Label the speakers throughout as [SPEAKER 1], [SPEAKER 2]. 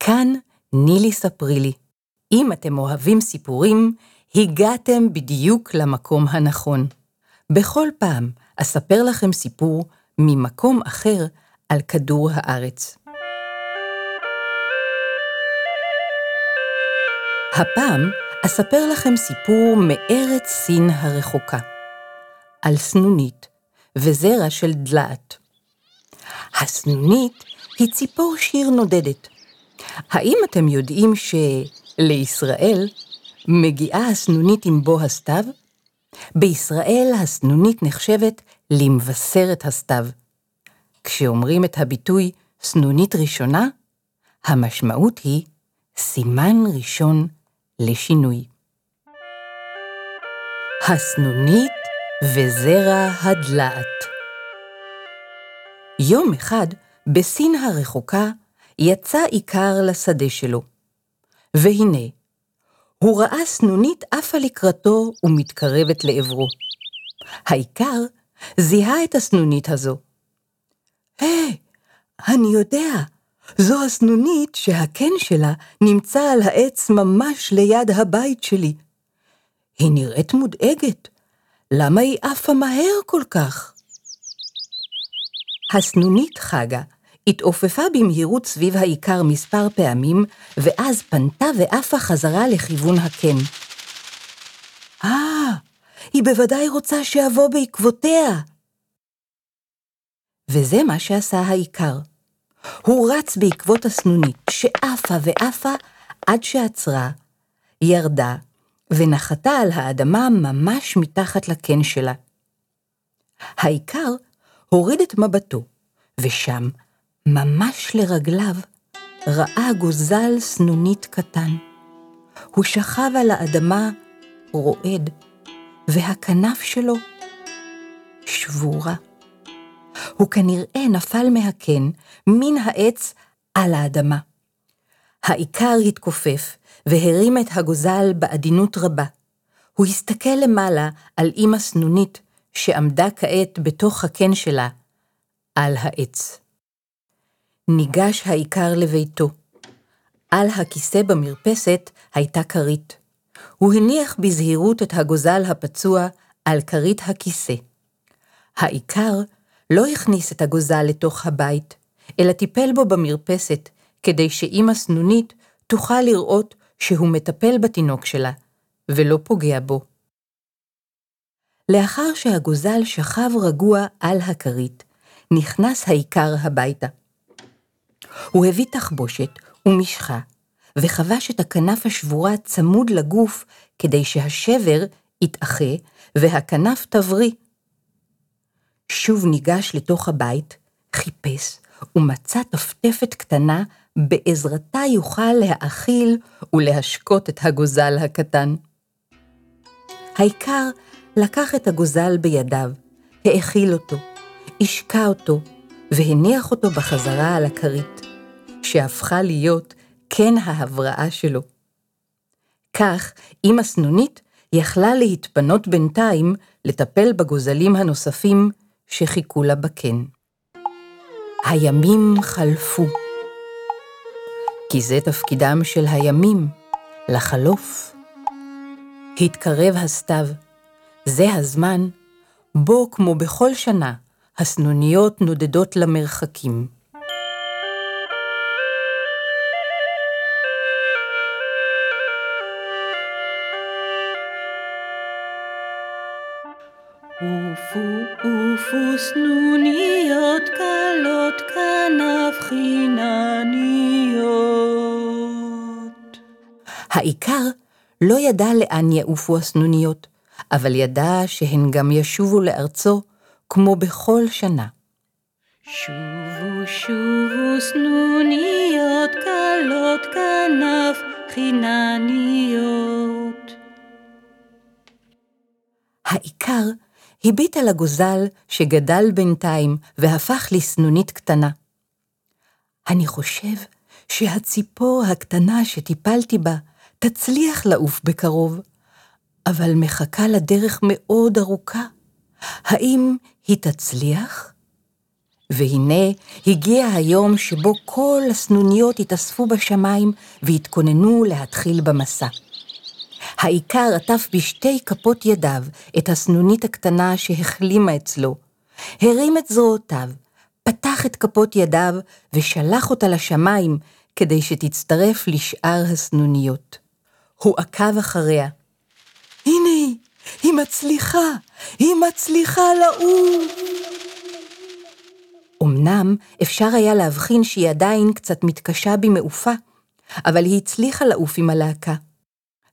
[SPEAKER 1] כאן נילי ספרי לי. אם אתם אוהבים סיפורים, הגעתם בדיוק למקום הנכון. בכל פעם אספר לכם סיפור ממקום אחר על כדור הארץ. הפעם אספר לכם סיפור מארץ סין הרחוקה, על סנונית וזרע של דלעת. הסנונית היא ציפור שיר נודדת. האם אתם יודעים שלישראל מגיעה הסנונית עם בוא הסתיו? בישראל הסנונית נחשבת למבשרת הסתיו. כשאומרים את הביטוי סנונית ראשונה, המשמעות היא סימן ראשון לשינוי. הסנונית וזרע הדלעת יום אחד, בסין הרחוקה, יצא איכר לשדה שלו. והנה, הוא ראה סנונית עפה לקראתו ומתקרבת לעברו. האיכר זיהה את הסנונית הזו. היי, hey, אני יודע, זו הסנונית שהקן שלה נמצא על העץ ממש ליד הבית שלי. היא נראית מודאגת, למה היא עפה מהר כל כך? הסנונית חגה התעופפה במהירות סביב העיקר מספר פעמים, ואז פנתה ועפה חזרה לכיוון הקן. אה, היא בוודאי רוצה שאבוא בעקבותיה. וזה מה שעשה העיקר. הוא רץ בעקבות הסנונית, שעפה ועפה עד שעצרה, ירדה, ונחתה על האדמה ממש מתחת לקן שלה. העיקר הוריד את מבטו, ושם, ממש לרגליו, ראה גוזל סנונית קטן. הוא שכב על האדמה רועד, והכנף שלו שבורה. הוא כנראה נפל מהקן, מן העץ, על האדמה. העיקר התכופף, והרים את הגוזל בעדינות רבה. הוא הסתכל למעלה על אמא סנונית, שעמדה כעת בתוך הקן שלה, על העץ. ניגש העיקר לביתו. על הכיסא במרפסת הייתה כרית. הוא הניח בזהירות את הגוזל הפצוע על כרית הכיסא. העיקר לא הכניס את הגוזל לתוך הבית, אלא טיפל בו במרפסת, כדי שאמא סנונית תוכל לראות שהוא מטפל בתינוק שלה, ולא פוגע בו. לאחר שהגוזל שכב רגוע על הכרית, נכנס העיקר הביתה. הוא הביא תחבושת ומשחה, וחבש את הכנף השבורה צמוד לגוף כדי שהשבר יתאחה והכנף תבריא. שוב ניגש לתוך הבית, חיפש ומצא טפטפת קטנה, בעזרתה יוכל להאכיל ולהשקות את הגוזל הקטן. העיקר לקח את הגוזל בידיו, האכיל אותו, השקע אותו, והניח אותו בחזרה על הכרית, שהפכה להיות קן ההבראה שלו. כך, אמא סנונית יכלה להתפנות בינתיים לטפל בגוזלים הנוספים שחיכו לה בקן. הימים חלפו. כי זה תפקידם של הימים, לחלוף. התקרב הסתיו, זה הזמן בו, כמו בכל שנה, הסנוניות נודדות למרחקים.
[SPEAKER 2] עופו עופו סנוניות קלות כנף חינניות.
[SPEAKER 1] העיקר לא ידע לאן יעופו הסנוניות, אבל ידע שהן גם ישובו לארצו כמו בכל שנה.
[SPEAKER 2] שובו שובו סנוניות קלות כנף חינניות.
[SPEAKER 1] העיקר הביט על הגוזל שגדל בינתיים והפך לסנונית קטנה. אני חושב שהציפור הקטנה שטיפלתי בה תצליח לעוף בקרוב, אבל מחכה לה דרך מאוד ארוכה. האם היא תצליח? והנה הגיע היום שבו כל הסנוניות התאספו בשמיים והתכוננו להתחיל במסע. העיקר עטף בשתי כפות ידיו את הסנונית הקטנה שהחלימה אצלו, הרים את זרועותיו, פתח את כפות ידיו ושלח אותה לשמיים כדי שתצטרף לשאר הסנוניות. הוא עקב אחריה. הנה היא, היא מצליחה, היא מצליחה לעוף. אמנם אפשר היה להבחין שהיא עדיין קצת מתקשה במעופה, אבל היא הצליחה לעוף עם הלהקה.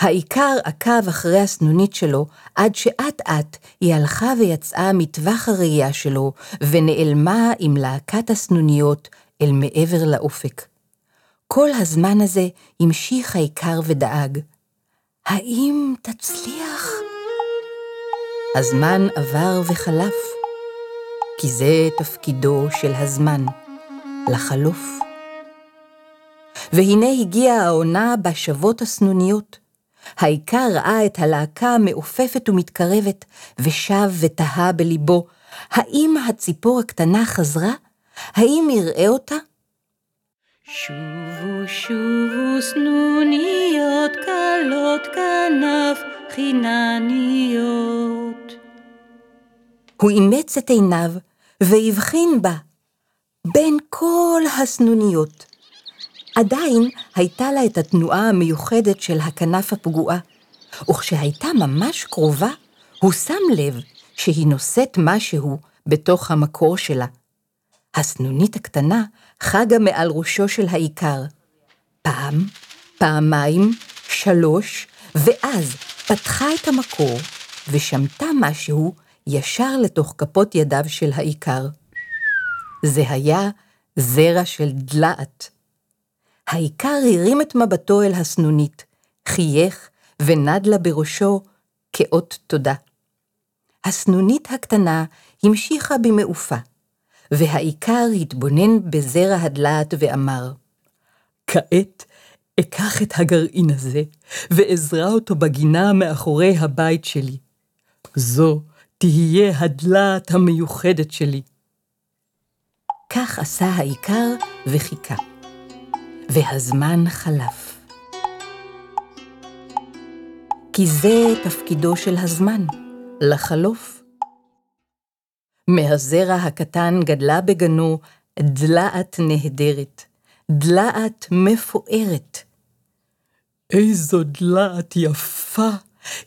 [SPEAKER 1] העיקר עקב אחרי הסנונית שלו, עד שאט-אט היא הלכה ויצאה מטווח הראייה שלו, ונעלמה עם להקת הסנוניות אל מעבר לאופק. כל הזמן הזה המשיך העיקר ודאג. האם תצליח? הזמן עבר וחלף, כי זה תפקידו של הזמן, לחלוף. והנה הגיעה העונה בה שוות הסנוניות. העיקר ראה את הלהקה מעופפת ומתקרבת, ושב ותהה בליבו, האם הציפור הקטנה חזרה? האם יראה אותה?
[SPEAKER 2] שובו שובו סנוניות קלות כנף חינניות.
[SPEAKER 1] הוא אימץ את עיניו והבחין בה, בין כל הסנוניות. עדיין הייתה לה את התנועה המיוחדת של הכנף הפגועה, וכשהייתה ממש קרובה, הוא שם לב שהיא נושאת משהו בתוך המקור שלה. הסנונית הקטנה חגה מעל ראשו של העיקר. פעם, פעמיים, שלוש, ואז פתחה את המקור ושמטה משהו ישר לתוך כפות ידיו של העיקר. זה היה זרע של דלעת. העיקר הרים את מבטו אל הסנונית, חייך ונד לה בראשו כאות תודה. הסנונית הקטנה המשיכה במעופה, והעיקר התבונן בזרע הדלעת ואמר, כעת אקח את הגרעין הזה, ואזרע אותו בגינה מאחורי הבית שלי. זו תהיה הדלעת המיוחדת שלי. כך עשה העיקר וחיכה. והזמן חלף. כי זה תפקידו של הזמן, לחלוף. מהזרע הקטן גדלה בגנו דלעת נהדרת, דלעת מפוארת. איזו דלעת יפה,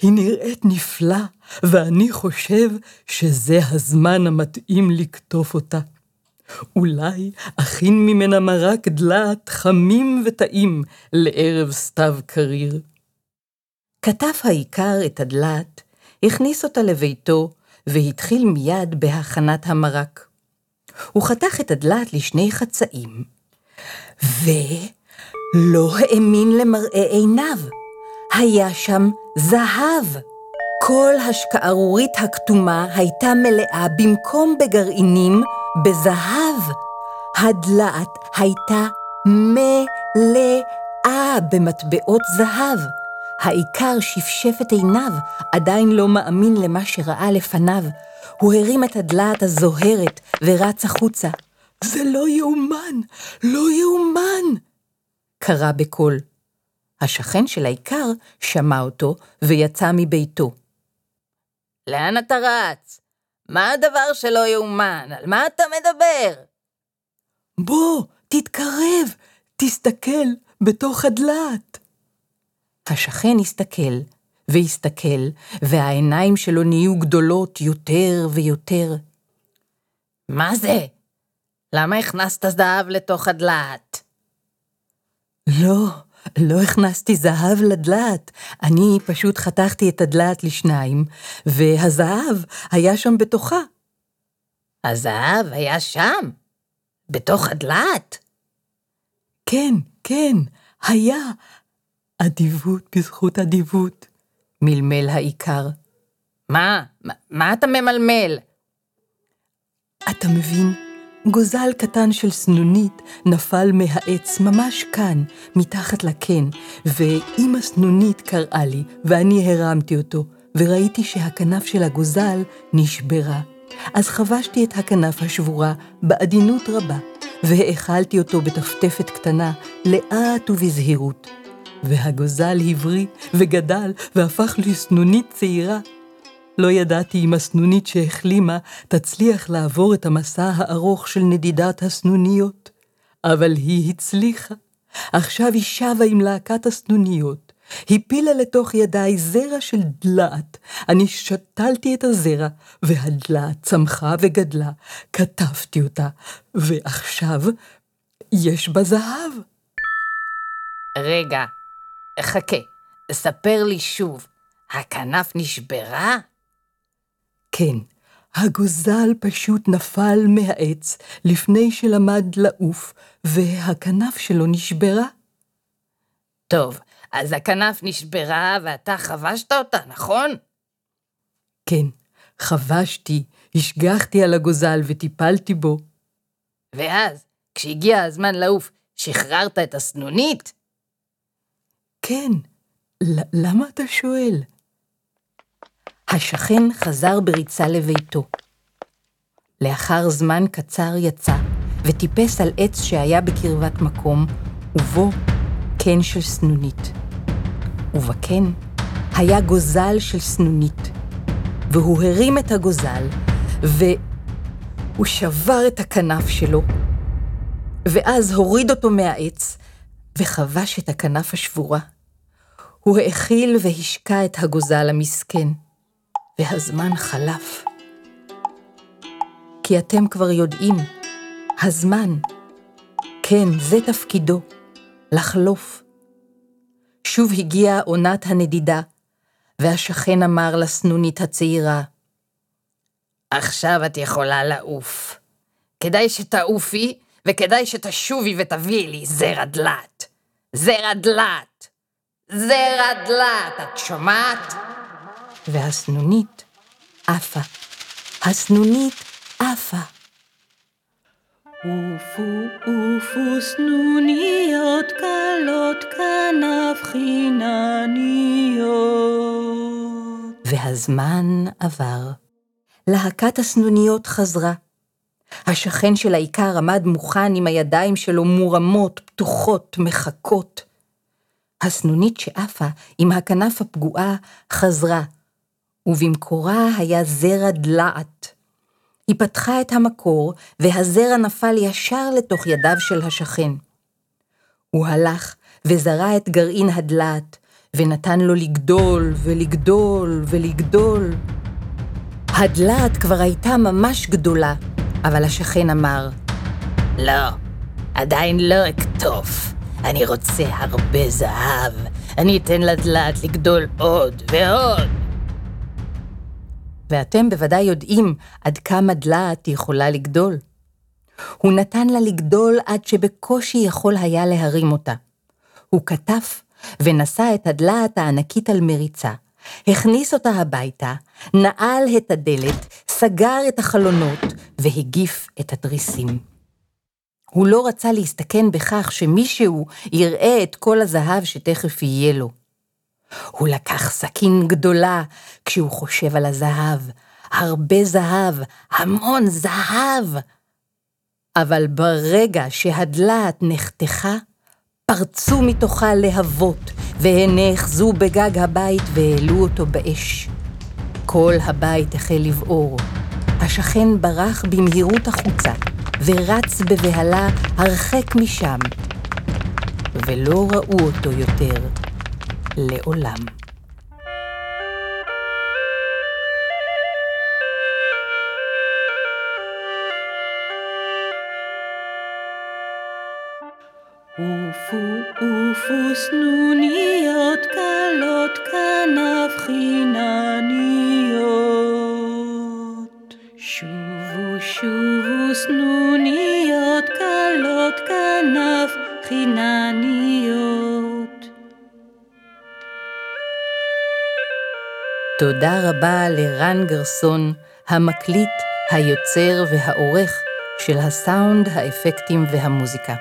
[SPEAKER 1] היא נראית נפלא, ואני חושב שזה הזמן המתאים לקטוף אותה. אולי אכין ממנה מרק דלעת חמים וטעים לערב סתיו קריר. כתב העיקר את הדלעת, הכניס אותה לביתו, והתחיל מיד בהכנת המרק. הוא חתך את הדלעת לשני חצאים, ולא האמין למראה עיניו. היה שם זהב. כל השקערורית הכתומה הייתה מלאה במקום בגרעינים, בזהב. הדלעת הייתה מלאה במטבעות זהב. העיקר שפשף את עיניו, עדיין לא מאמין למה שראה לפניו. הוא הרים את הדלעת הזוהרת ורץ החוצה. זה לא יאומן, לא יאומן! קרא בקול. השכן של העיקר שמע אותו ויצא מביתו.
[SPEAKER 3] לאן אתה רץ? מה הדבר שלא יאומן? על מה אתה מדבר?
[SPEAKER 1] בוא, תתקרב, תסתכל בתוך הדלת. השכן הסתכל והסתכל, והעיניים שלו נהיו גדולות יותר ויותר.
[SPEAKER 3] מה זה? למה הכנסת זהב לתוך הדלת?
[SPEAKER 1] לא, לא הכנסתי זהב לדלת, אני פשוט חתכתי את הדלת לשניים, והזהב היה שם בתוכה.
[SPEAKER 3] הזהב היה שם? בתוך הדלת?
[SPEAKER 1] כן, כן, היה אדיבות בזכות אדיבות, מלמל האיכר.
[SPEAKER 3] מה? מה, מה אתה ממלמל?
[SPEAKER 1] אתה מבין? גוזל קטן של סנונית נפל מהעץ ממש כאן, מתחת לקן, ואימא סנונית קראה לי, ואני הרמתי אותו, וראיתי שהכנף של הגוזל נשברה. אז חבשתי את הכנף השבורה בעדינות רבה, והאכלתי אותו בטפטפת קטנה, לאט ובזהירות. והגוזל הבריא וגדל והפך לסנונית צעירה. לא ידעתי אם הסנונית שהחלימה תצליח לעבור את המסע הארוך של נדידת הסנוניות, אבל היא הצליחה. עכשיו היא שבה עם להקת הסנוניות, הפילה לתוך ידיי זרע של דלעת. אני שתלתי את הזרע, והדלעת צמחה וגדלה, כתבתי אותה, ועכשיו יש בה זהב.
[SPEAKER 3] רגע, חכה, ספר לי שוב, הכנף נשברה?
[SPEAKER 1] כן, הגוזל פשוט נפל מהעץ לפני שלמד לעוף, והכנף שלו נשברה.
[SPEAKER 3] טוב, אז הכנף נשברה ואתה חבשת אותה, נכון?
[SPEAKER 1] כן, חבשתי, השגחתי על הגוזל וטיפלתי בו.
[SPEAKER 3] ואז, כשהגיע הזמן לעוף, שחררת את הסנונית?
[SPEAKER 1] כן, למה אתה שואל? השכן חזר בריצה לביתו. לאחר זמן קצר יצא, וטיפס על עץ שהיה בקרבת מקום, ובו קן של סנונית. ובקן היה גוזל של סנונית, והוא הרים את הגוזל, והוא שבר את הכנף שלו, ואז הוריד אותו מהעץ, וחבש את הכנף השבורה. הוא האכיל והשקע את הגוזל המסכן. והזמן חלף. כי אתם כבר יודעים, הזמן, כן, זה תפקידו, לחלוף. שוב הגיעה עונת הנדידה, והשכן אמר לסנונית הצעירה,
[SPEAKER 3] עכשיו את יכולה לעוף. כדאי שתעופי, וכדאי שתשובי ותביאי לי זרע דלת. זרע דלת. זרע דלת, את שומעת?
[SPEAKER 1] והסנונית עפה. הסנונית עפה.
[SPEAKER 2] עופו, עופו סנוניות קלות כנף חינניות.
[SPEAKER 1] והזמן עבר. להקת הסנוניות חזרה. השכן של האיכר עמד מוכן עם הידיים שלו מורמות, פתוחות, מחכות. הסנונית שעפה עם הכנף הפגועה חזרה, ובמקורה היה זרע דלעת. היא פתחה את המקור, והזרע נפל ישר לתוך ידיו של השכן. הוא הלך וזרע את גרעין הדלעת, ונתן לו לגדול ולגדול ולגדול. הדלעת כבר הייתה ממש גדולה, אבל השכן אמר,
[SPEAKER 3] לא, עדיין לא אקטוף. אני רוצה הרבה זהב. אני אתן לדלעת לגדול עוד ועוד.
[SPEAKER 1] ואתם בוודאי יודעים עד כמה דלעת יכולה לגדול. הוא נתן לה לגדול עד שבקושי יכול היה להרים אותה. הוא כתף ונשא את הדלעת הענקית על מריצה, הכניס אותה הביתה, נעל את הדלת, סגר את החלונות והגיף את התריסים. הוא לא רצה להסתכן בכך שמישהו יראה את כל הזהב שתכף יהיה לו. הוא לקח סכין גדולה כשהוא חושב על הזהב, הרבה זהב, המון זהב. אבל ברגע שהדלעת נחתכה, פרצו מתוכה להבות, והן נאחזו בגג הבית והעלו אותו באש. כל הבית החל לבעור. השכן ברח במהירות החוצה, ורץ בבהלה הרחק משם, ולא ראו אותו יותר לעולם. תודה רבה לרן גרסון, המקליט, היוצר והעורך של הסאונד, האפקטים והמוזיקה.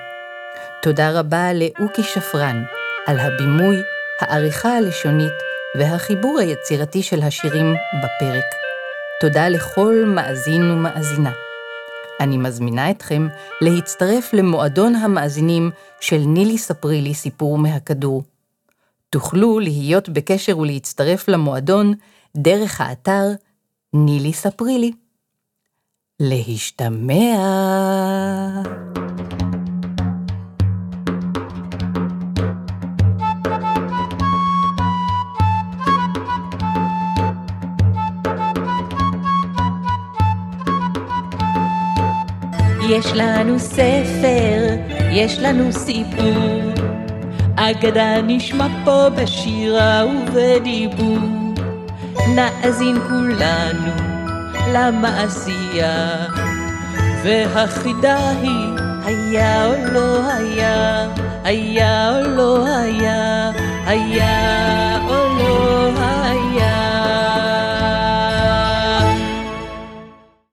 [SPEAKER 1] תודה רבה לאוקי שפרן על הבימוי, העריכה הלשונית והחיבור היצירתי של השירים בפרק. תודה לכל מאזין ומאזינה. אני מזמינה אתכם להצטרף למועדון המאזינים של נילי ספרי לי סיפור מהכדור. תוכלו להיות בקשר ולהצטרף למועדון דרך האתר נילי ספרי לי. להשתמע.
[SPEAKER 2] יש לנו ספר, יש לנו סיפור, אגדה נשמע פה בשירה ובדיבור. נאזין כולנו למעשייה, והחידה היא היה או לא היה, היה או לא היה, היה או לא היה.